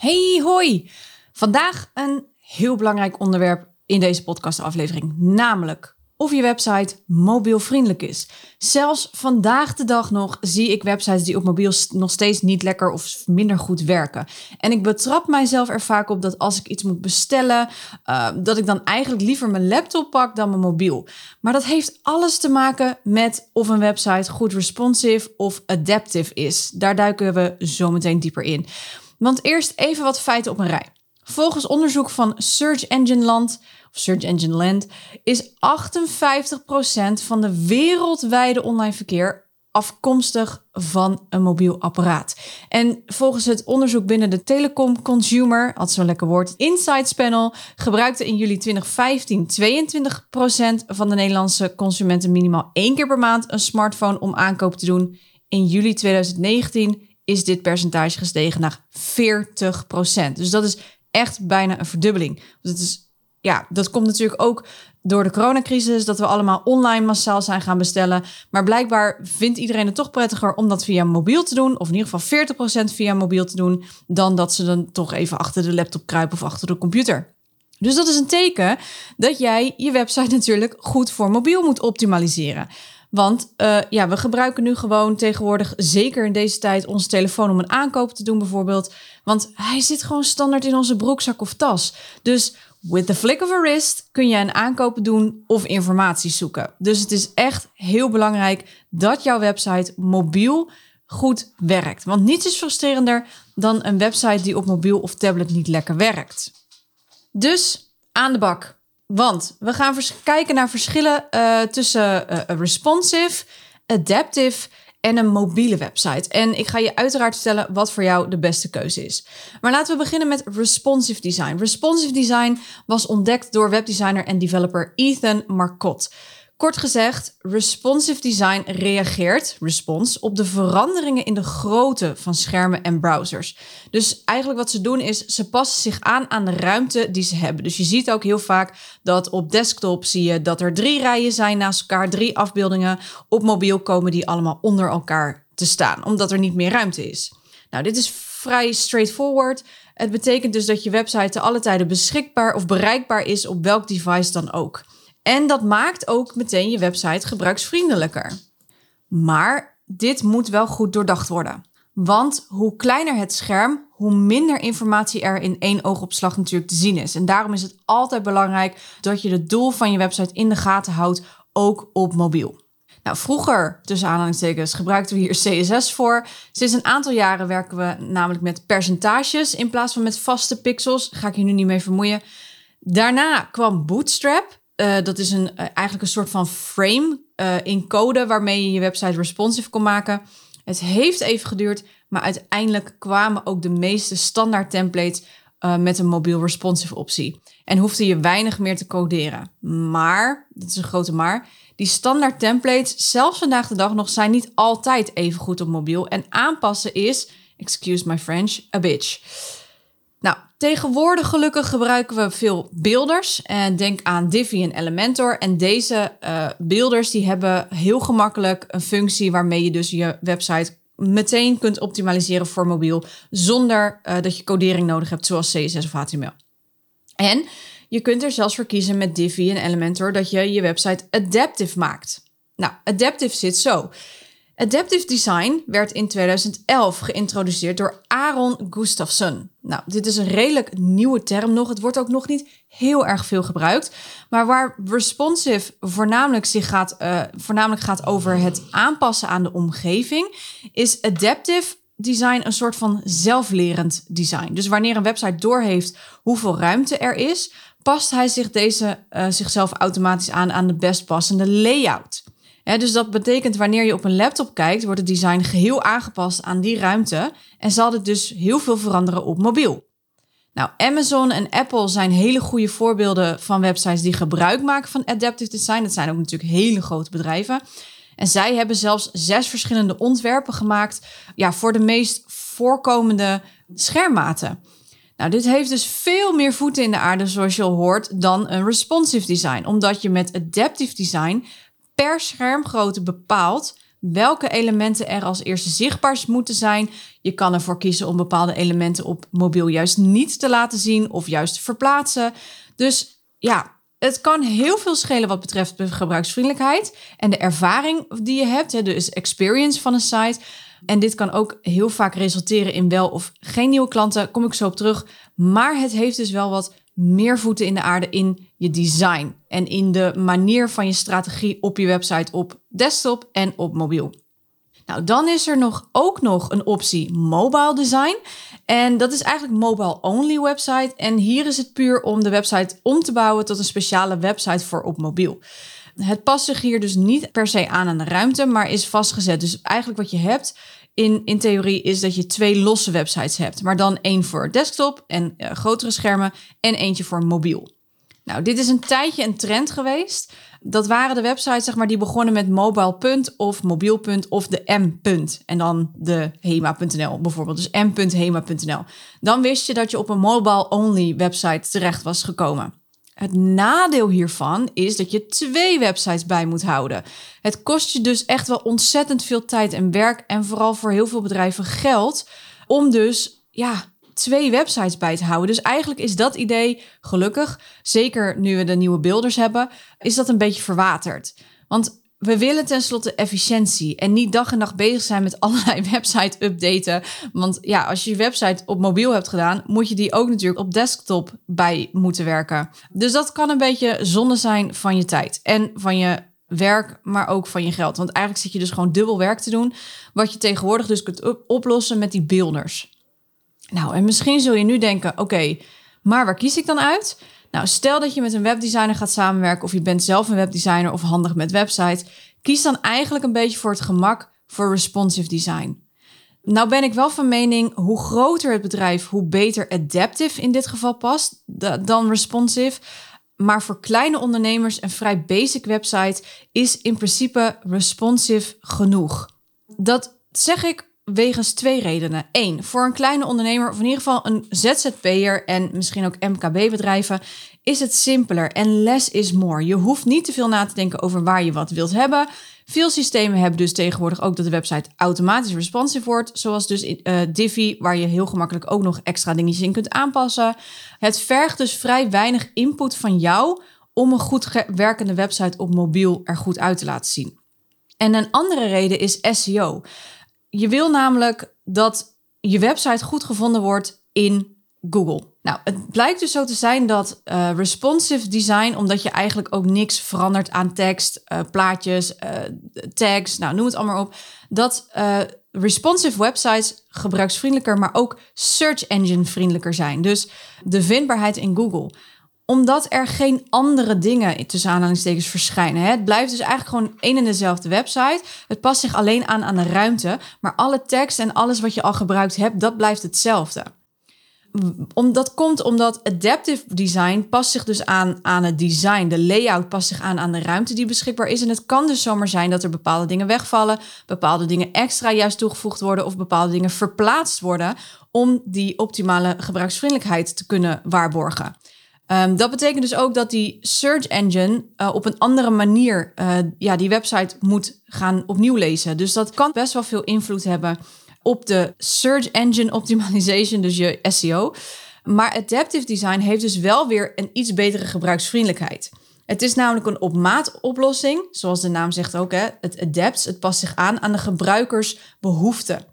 Hey, hoi! Vandaag een heel belangrijk onderwerp in deze podcastaflevering, namelijk of je website mobielvriendelijk is. Zelfs vandaag de dag nog zie ik websites die op mobiel nog steeds niet lekker of minder goed werken. En ik betrap mijzelf er vaak op dat als ik iets moet bestellen, uh, dat ik dan eigenlijk liever mijn laptop pak dan mijn mobiel. Maar dat heeft alles te maken met of een website goed responsive of adaptive is. Daar duiken we zo meteen dieper in. Want eerst even wat feiten op een rij. Volgens onderzoek van Search Engine Land, of Search Engine Land, is 58% van de wereldwijde online verkeer afkomstig van een mobiel apparaat. En volgens het onderzoek binnen de Telecom Consumer, had zo'n lekker woord, Insights Panel, gebruikte in juli 2015 22% van de Nederlandse consumenten minimaal één keer per maand een smartphone om aankoop te doen. In juli 2019 is dit percentage gestegen naar 40%. Dus dat is echt bijna een verdubbeling. Dat, is, ja, dat komt natuurlijk ook door de coronacrisis, dat we allemaal online massaal zijn gaan bestellen. Maar blijkbaar vindt iedereen het toch prettiger om dat via mobiel te doen, of in ieder geval 40% via mobiel te doen, dan dat ze dan toch even achter de laptop kruipen of achter de computer. Dus dat is een teken dat jij je website natuurlijk goed voor mobiel moet optimaliseren. Want uh, ja, we gebruiken nu gewoon tegenwoordig, zeker in deze tijd, onze telefoon om een aankoop te doen bijvoorbeeld. Want hij zit gewoon standaard in onze broekzak of tas. Dus with the flick of a wrist kun je een aankoop doen of informatie zoeken. Dus het is echt heel belangrijk dat jouw website mobiel goed werkt. Want niets is frustrerender dan een website die op mobiel of tablet niet lekker werkt. Dus aan de bak. Want we gaan kijken naar verschillen uh, tussen uh, responsive, adaptive en een mobiele website. En ik ga je uiteraard vertellen wat voor jou de beste keuze is. Maar laten we beginnen met responsive design. Responsive design was ontdekt door webdesigner en developer Ethan Marcotte. Kort gezegd, responsive design reageert, response, op de veranderingen in de grootte van schermen en browsers. Dus eigenlijk wat ze doen is, ze passen zich aan aan de ruimte die ze hebben. Dus je ziet ook heel vaak dat op desktop zie je dat er drie rijen zijn naast elkaar, drie afbeeldingen. Op mobiel komen die allemaal onder elkaar te staan, omdat er niet meer ruimte is. Nou, dit is vrij straightforward. Het betekent dus dat je website te alle tijden beschikbaar of bereikbaar is op welk device dan ook. En dat maakt ook meteen je website gebruiksvriendelijker. Maar dit moet wel goed doordacht worden. Want hoe kleiner het scherm, hoe minder informatie er in één oogopslag natuurlijk te zien is. En daarom is het altijd belangrijk dat je het doel van je website in de gaten houdt, ook op mobiel. Nou, vroeger, tussen aanhalingstekens, gebruikten we hier CSS voor. Sinds een aantal jaren werken we namelijk met percentages in plaats van met vaste pixels. Ga ik je nu niet mee vermoeien. Daarna kwam Bootstrap. Uh, dat is een, uh, eigenlijk een soort van frame uh, in code waarmee je je website responsive kon maken. Het heeft even geduurd, maar uiteindelijk kwamen ook de meeste standaard templates met een mobiel responsive optie. En hoefde je weinig meer te coderen. Maar, dat is een grote maar, die standaard templates, zelfs vandaag de dag nog, zijn niet altijd even goed op mobiel. En aanpassen is, excuse my French, a bitch. Nou, tegenwoordig gelukkig gebruiken we veel beelders. En denk aan Divi en Elementor. En deze uh, beelders die hebben heel gemakkelijk een functie waarmee je dus je website meteen kunt optimaliseren voor mobiel. Zonder uh, dat je codering nodig hebt zoals CSS of HTML. En je kunt er zelfs voor kiezen met Divi en Elementor dat je je website adaptive maakt. Nou, adaptive zit zo. Adaptive design werd in 2011 geïntroduceerd door Aaron Gustafsson. Nou, dit is een redelijk nieuwe term nog. Het wordt ook nog niet heel erg veel gebruikt. Maar waar responsive voornamelijk, zich gaat, uh, voornamelijk gaat over het aanpassen aan de omgeving, is adaptive design een soort van zelflerend design. Dus wanneer een website doorheeft hoeveel ruimte er is, past hij zich deze, uh, zichzelf automatisch aan aan de best passende layout dus dat betekent wanneer je op een laptop kijkt, wordt het design geheel aangepast aan die ruimte en zal dit dus heel veel veranderen op mobiel. Nou, Amazon en Apple zijn hele goede voorbeelden van websites die gebruik maken van adaptive design. Dat zijn ook natuurlijk hele grote bedrijven. En zij hebben zelfs zes verschillende ontwerpen gemaakt ja, voor de meest voorkomende schermmaten. Nou, dit heeft dus veel meer voeten in de aarde, zoals je al hoort, dan een responsive design. Omdat je met adaptive design per schermgrootte bepaalt welke elementen er als eerste zichtbaar moeten zijn. Je kan ervoor kiezen om bepaalde elementen op mobiel juist niet te laten zien of juist te verplaatsen. Dus ja, het kan heel veel schelen wat betreft de gebruiksvriendelijkheid en de ervaring die je hebt, dus experience van een site. En dit kan ook heel vaak resulteren in wel of geen nieuwe klanten, kom ik zo op terug. Maar het heeft dus wel wat meer voeten in de aarde in je design en in de manier van je strategie op je website op desktop en op mobiel. Nou, dan is er nog ook nog een optie mobile design. En dat is eigenlijk mobile-only website. En hier is het puur om de website om te bouwen tot een speciale website voor op mobiel. Het past zich hier dus niet per se aan aan de ruimte, maar is vastgezet. Dus eigenlijk wat je hebt in, in theorie is dat je twee losse websites hebt. Maar dan één voor desktop en uh, grotere schermen en eentje voor mobiel. Nou, dit is een tijdje een trend geweest. Dat waren de websites zeg maar, die begonnen met mobile. of mobiel. of de m. En dan de hema.nl bijvoorbeeld. Dus m.hema.nl. Dan wist je dat je op een mobile-only website terecht was gekomen. Het nadeel hiervan is dat je twee websites bij moet houden. Het kost je dus echt wel ontzettend veel tijd en werk en vooral voor heel veel bedrijven geld om dus ja, twee websites bij te houden. Dus eigenlijk is dat idee gelukkig, zeker nu we de nieuwe builders hebben, is dat een beetje verwaterd. Want we willen tenslotte efficiëntie en niet dag en nacht bezig zijn met allerlei website updaten. Want ja, als je je website op mobiel hebt gedaan, moet je die ook natuurlijk op desktop bij moeten werken. Dus dat kan een beetje zonde zijn van je tijd en van je werk, maar ook van je geld. Want eigenlijk zit je dus gewoon dubbel werk te doen, wat je tegenwoordig dus kunt oplossen met die builders. Nou, en misschien zul je nu denken: oké, maar waar kies ik dan uit? Nou, stel dat je met een webdesigner gaat samenwerken of je bent zelf een webdesigner of handig met websites. Kies dan eigenlijk een beetje voor het gemak voor responsive design. Nou ben ik wel van mening, hoe groter het bedrijf, hoe beter adaptive in dit geval past dan responsive. Maar voor kleine ondernemers een vrij basic website is in principe responsive genoeg. Dat zeg ik wegens twee redenen. Eén, voor een kleine ondernemer, of in ieder geval een ZZP'er en misschien ook MKB-bedrijven, is het simpeler en less is more. Je hoeft niet te veel na te denken over waar je wat wilt hebben. Veel systemen hebben dus tegenwoordig ook dat de website automatisch responsive wordt, zoals dus uh, Divi, waar je heel gemakkelijk ook nog extra dingetjes in kunt aanpassen. Het vergt dus vrij weinig input van jou om een goed werkende website op mobiel er goed uit te laten zien. En een andere reden is SEO. Je wil namelijk dat je website goed gevonden wordt in Google. Nou, het blijkt dus zo te zijn dat uh, responsive design, omdat je eigenlijk ook niks verandert aan tekst, uh, plaatjes, uh, tags, nou noem het allemaal op, dat responsive websites gebruiksvriendelijker, maar ook search engine vriendelijker zijn. Dus de vindbaarheid in Google omdat er geen andere dingen tussen aanhalingstekens verschijnen. Het blijft dus eigenlijk gewoon één en dezelfde website. Het past zich alleen aan aan de ruimte. Maar alle tekst en alles wat je al gebruikt hebt, dat blijft hetzelfde. Om, dat komt omdat adaptive design past zich dus aan aan het design. De layout past zich aan aan de ruimte die beschikbaar is. En het kan dus zomaar zijn dat er bepaalde dingen wegvallen, bepaalde dingen extra juist toegevoegd worden of bepaalde dingen verplaatst worden om die optimale gebruiksvriendelijkheid te kunnen waarborgen. Um, dat betekent dus ook dat die search engine uh, op een andere manier uh, ja, die website moet gaan opnieuw lezen. Dus dat kan best wel veel invloed hebben op de search engine optimization, dus je SEO. Maar adaptive design heeft dus wel weer een iets betere gebruiksvriendelijkheid. Het is namelijk een op maat oplossing, zoals de naam zegt ook. Hè? Het adapts, het past zich aan aan de gebruikersbehoeften.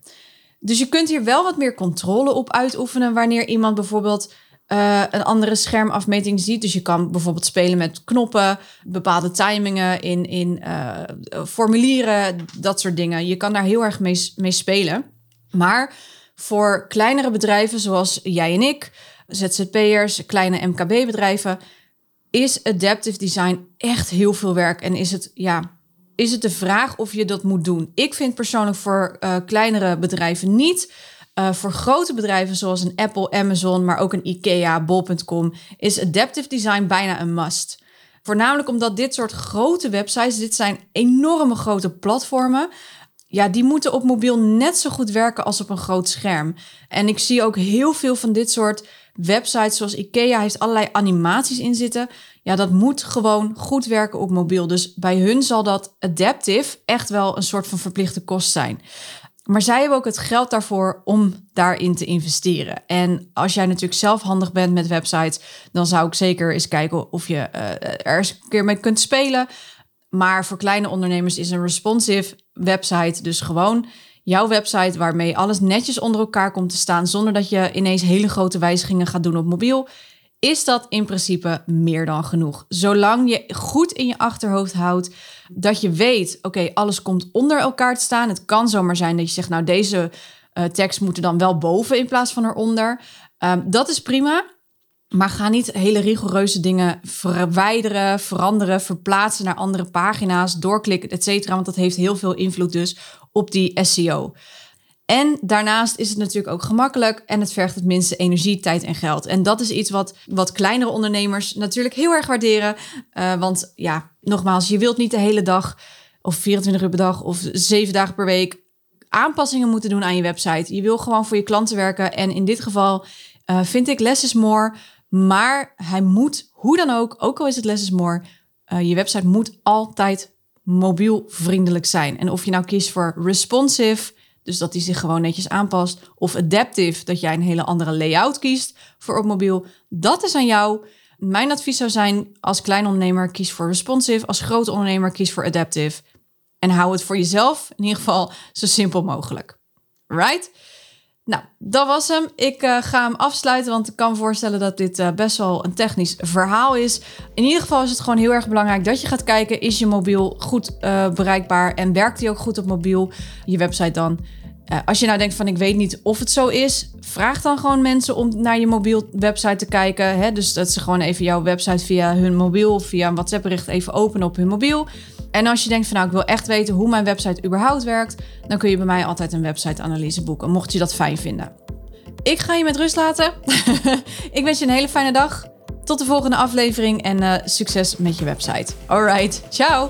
Dus je kunt hier wel wat meer controle op uitoefenen wanneer iemand bijvoorbeeld uh, een andere schermafmeting ziet. Dus je kan bijvoorbeeld spelen met knoppen, bepaalde timingen in, in uh, formulieren, dat soort dingen. Je kan daar heel erg mee, mee spelen. Maar voor kleinere bedrijven zoals jij en ik, ZZP'ers, kleine MKB-bedrijven, is adaptive design echt heel veel werk. En is het, ja, is het de vraag of je dat moet doen? Ik vind persoonlijk voor uh, kleinere bedrijven niet. Uh, voor grote bedrijven zoals een Apple, Amazon, maar ook een IKEA, Bol.com, is adaptive design bijna een must. Voornamelijk omdat dit soort grote websites, dit zijn enorme grote platformen, ja, die moeten op mobiel net zo goed werken als op een groot scherm. En ik zie ook heel veel van dit soort websites, zoals IKEA, heeft allerlei animaties in zitten. Ja, dat moet gewoon goed werken op mobiel. Dus bij hun zal dat adaptive echt wel een soort van verplichte kost zijn. Maar zij hebben ook het geld daarvoor om daarin te investeren. En als jij natuurlijk zelf handig bent met websites, dan zou ik zeker eens kijken of je uh, er eens een keer mee kunt spelen. Maar voor kleine ondernemers is een responsive website dus gewoon jouw website waarmee alles netjes onder elkaar komt te staan zonder dat je ineens hele grote wijzigingen gaat doen op mobiel. Is dat in principe meer dan genoeg? Zolang je goed in je achterhoofd houdt dat je weet, oké, alles komt onder elkaar te staan. Het kan zomaar zijn dat je zegt, nou, deze uh, tekst moet er dan wel boven in plaats van eronder. Um, dat is prima. Maar ga niet hele rigoureuze dingen verwijderen, veranderen, verplaatsen naar andere pagina's, doorklikken, et cetera. Want dat heeft heel veel invloed dus op die SEO. En daarnaast is het natuurlijk ook gemakkelijk en het vergt het minste energie, tijd en geld. En dat is iets wat, wat kleinere ondernemers natuurlijk heel erg waarderen. Uh, want ja, nogmaals, je wilt niet de hele dag of 24 uur per dag of 7 dagen per week aanpassingen moeten doen aan je website. Je wil gewoon voor je klanten werken. En in dit geval uh, vind ik less is more. Maar hij moet, hoe dan ook, ook al is het less is more, uh, je website moet altijd mobielvriendelijk zijn. En of je nou kiest voor responsive dus dat die zich gewoon netjes aanpast. Of adaptive, dat jij een hele andere layout kiest voor op mobiel. Dat is aan jou. Mijn advies zou zijn, als klein ondernemer kies voor responsive. Als grote ondernemer kies voor adaptive. En hou het voor jezelf in ieder geval zo simpel mogelijk. Right? Nou, dat was hem. Ik uh, ga hem afsluiten, want ik kan me voorstellen dat dit uh, best wel een technisch verhaal is. In ieder geval is het gewoon heel erg belangrijk dat je gaat kijken: is je mobiel goed uh, bereikbaar en werkt die ook goed op mobiel? Je website dan. als je nou denkt van ik weet niet of het zo is, vraag dan gewoon mensen om naar je mobiel website te kijken. Hè? Dus dat ze gewoon even jouw website via hun mobiel, via een WhatsApp bericht even openen op hun mobiel. En als je denkt van nou, ik wil echt weten hoe mijn website überhaupt werkt, dan kun je bij mij altijd een website-analyse boeken, mocht je dat fijn vinden. Ik ga je met rust laten. ik wens je een hele fijne dag. Tot de volgende aflevering en uh, succes met je website. Alright, ciao!